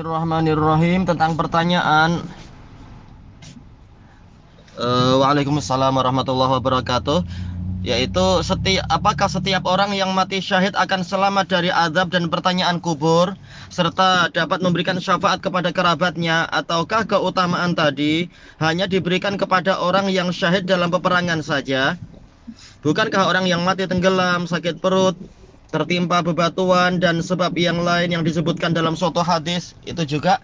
Bismillahirrahmanirrahim tentang pertanyaan uh, Waalaikumsalam warahmatullahi wabarakatuh yaitu setiap apakah setiap orang yang mati syahid akan selamat dari azab dan pertanyaan kubur serta dapat memberikan syafaat kepada kerabatnya ataukah keutamaan tadi hanya diberikan kepada orang yang syahid dalam peperangan saja? Bukankah orang yang mati tenggelam sakit perut tertimpa bebatuan dan sebab yang lain yang disebutkan dalam suatu hadis itu juga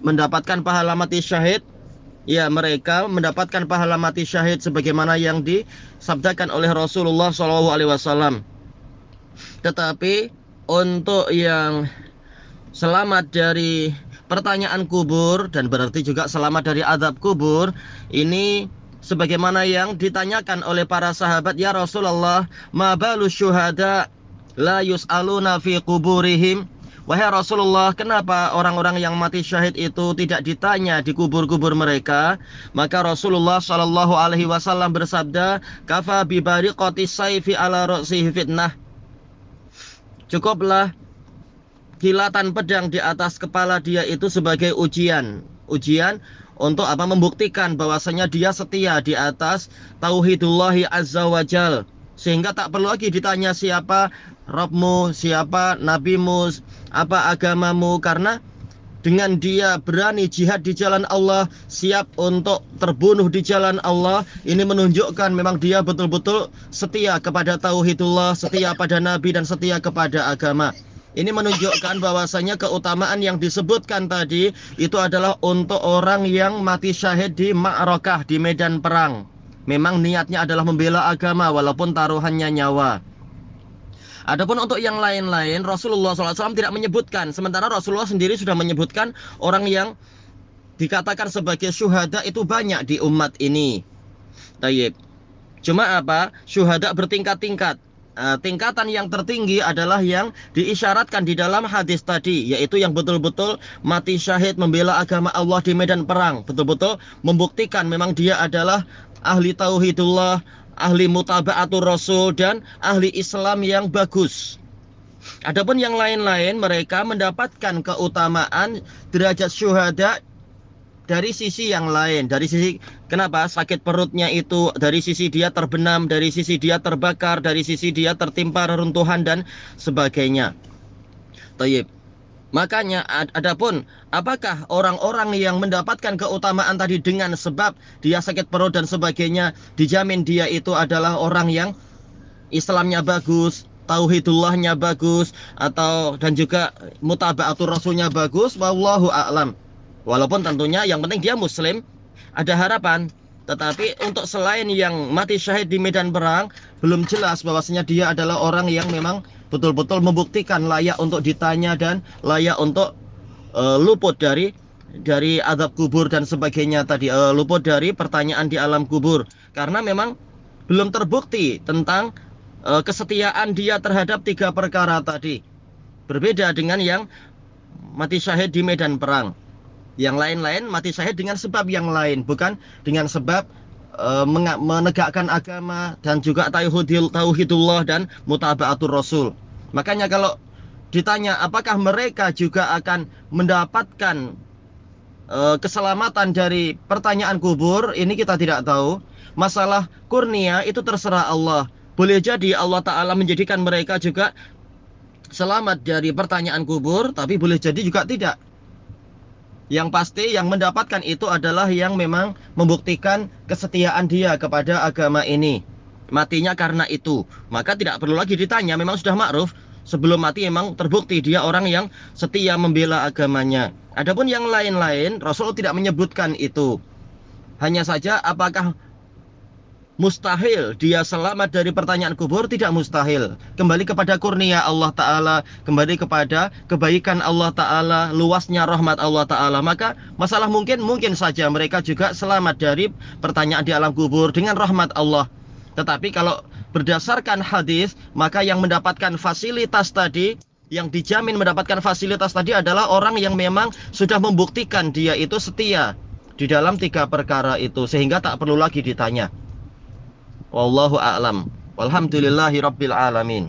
mendapatkan pahala mati syahid ya mereka mendapatkan pahala mati syahid sebagaimana yang disabdakan oleh Rasulullah SAW. Tetapi untuk yang selamat dari pertanyaan kubur dan berarti juga selamat dari adab kubur ini sebagaimana yang ditanyakan oleh para sahabat ya Rasulullah ma balu syuhada la yus'aluna fi kuburihim Wahai Rasulullah, kenapa orang-orang yang mati syahid itu tidak ditanya di kubur-kubur mereka? Maka Rasulullah Shallallahu Alaihi Wasallam bersabda, "Kafa bibari saifi ala fitnah." Cukuplah kilatan pedang di atas kepala dia itu sebagai ujian. Ujian untuk apa? Membuktikan bahwasanya dia setia di atas tauhidullahi azza wajal sehingga tak perlu lagi ditanya siapa Robmu, siapa nabimu, apa agamamu karena dengan dia berani jihad di jalan Allah, siap untuk terbunuh di jalan Allah, ini menunjukkan memang dia betul-betul setia kepada tauhidullah, setia pada nabi dan setia kepada agama. Ini menunjukkan bahwasanya keutamaan yang disebutkan tadi itu adalah untuk orang yang mati syahid di ma'rakah di medan perang. Memang niatnya adalah membela agama walaupun taruhannya nyawa. Adapun untuk yang lain-lain Rasulullah SAW tidak menyebutkan. Sementara Rasulullah sendiri sudah menyebutkan Orang yang dikatakan sebagai syuhada itu banyak di umat ini. Tayyip Cuma apa? Syuhada bertingkat-tingkat. Uh, Tingkatan yang tertinggi adalah yang diisyaratkan di dalam hadis tadi Yaitu yang betul-betul mati syahid membela agama Allah di medan perang. Betul-betul membuktikan memang dia adalah ahli tauhidullah ahli mutabaatur rasul dan ahli Islam yang bagus. Adapun yang lain-lain mereka mendapatkan keutamaan derajat syuhada dari sisi yang lain, dari sisi kenapa sakit perutnya itu dari sisi dia terbenam, dari sisi dia terbakar, dari sisi dia tertimpa reruntuhan dan sebagainya. Tayyib. Makanya adapun apakah orang-orang yang mendapatkan keutamaan tadi dengan sebab dia sakit perut dan sebagainya dijamin dia itu adalah orang yang Islamnya bagus, tauhidullahnya bagus atau dan juga mutabaatur rasulnya bagus wallahu a'lam. Walaupun tentunya yang penting dia muslim, ada harapan. Tetapi untuk selain yang mati syahid di medan perang belum jelas bahwasanya dia adalah orang yang memang betul-betul membuktikan layak untuk ditanya dan layak untuk uh, luput dari dari adab kubur dan sebagainya tadi. Uh, luput dari pertanyaan di alam kubur. Karena memang belum terbukti tentang uh, kesetiaan dia terhadap tiga perkara tadi. Berbeda dengan yang mati syahid di medan perang yang lain-lain mati syahid dengan sebab yang lain bukan dengan sebab menegakkan agama dan juga tauhidullah dan mutabaatur rasul. Makanya kalau ditanya apakah mereka juga akan mendapatkan uh, keselamatan dari pertanyaan kubur, ini kita tidak tahu. Masalah kurnia itu terserah Allah. Boleh jadi Allah taala menjadikan mereka juga selamat dari pertanyaan kubur, tapi boleh jadi juga tidak. Yang pasti yang mendapatkan itu adalah yang memang membuktikan kesetiaan dia kepada agama ini. Matinya karena itu. Maka tidak perlu lagi ditanya, memang sudah ma'ruf. Sebelum mati memang terbukti dia orang yang setia membela agamanya. Adapun yang lain-lain, Rasul tidak menyebutkan itu. Hanya saja apakah mustahil. Dia selamat dari pertanyaan kubur tidak mustahil. Kembali kepada kurnia Allah Ta'ala kembali kepada kebaikan Allah Ta'ala luasnya rahmat Allah Ta'ala. Maka masalah mungkin mungkin saja mereka juga selamat dari pertanyaan di alam kubur dengan rahmat Allah. Tetapi kalau berdasarkan hadis maka yang mendapatkan fasilitas tadi yang dijamin mendapatkan fasilitas tadi adalah orang yang memang sudah membuktikan dia itu setia di dalam tiga perkara itu sehingga tak perlu lagi ditanya Wallahu a'lam. Walhamdulillahi rabbil alamin.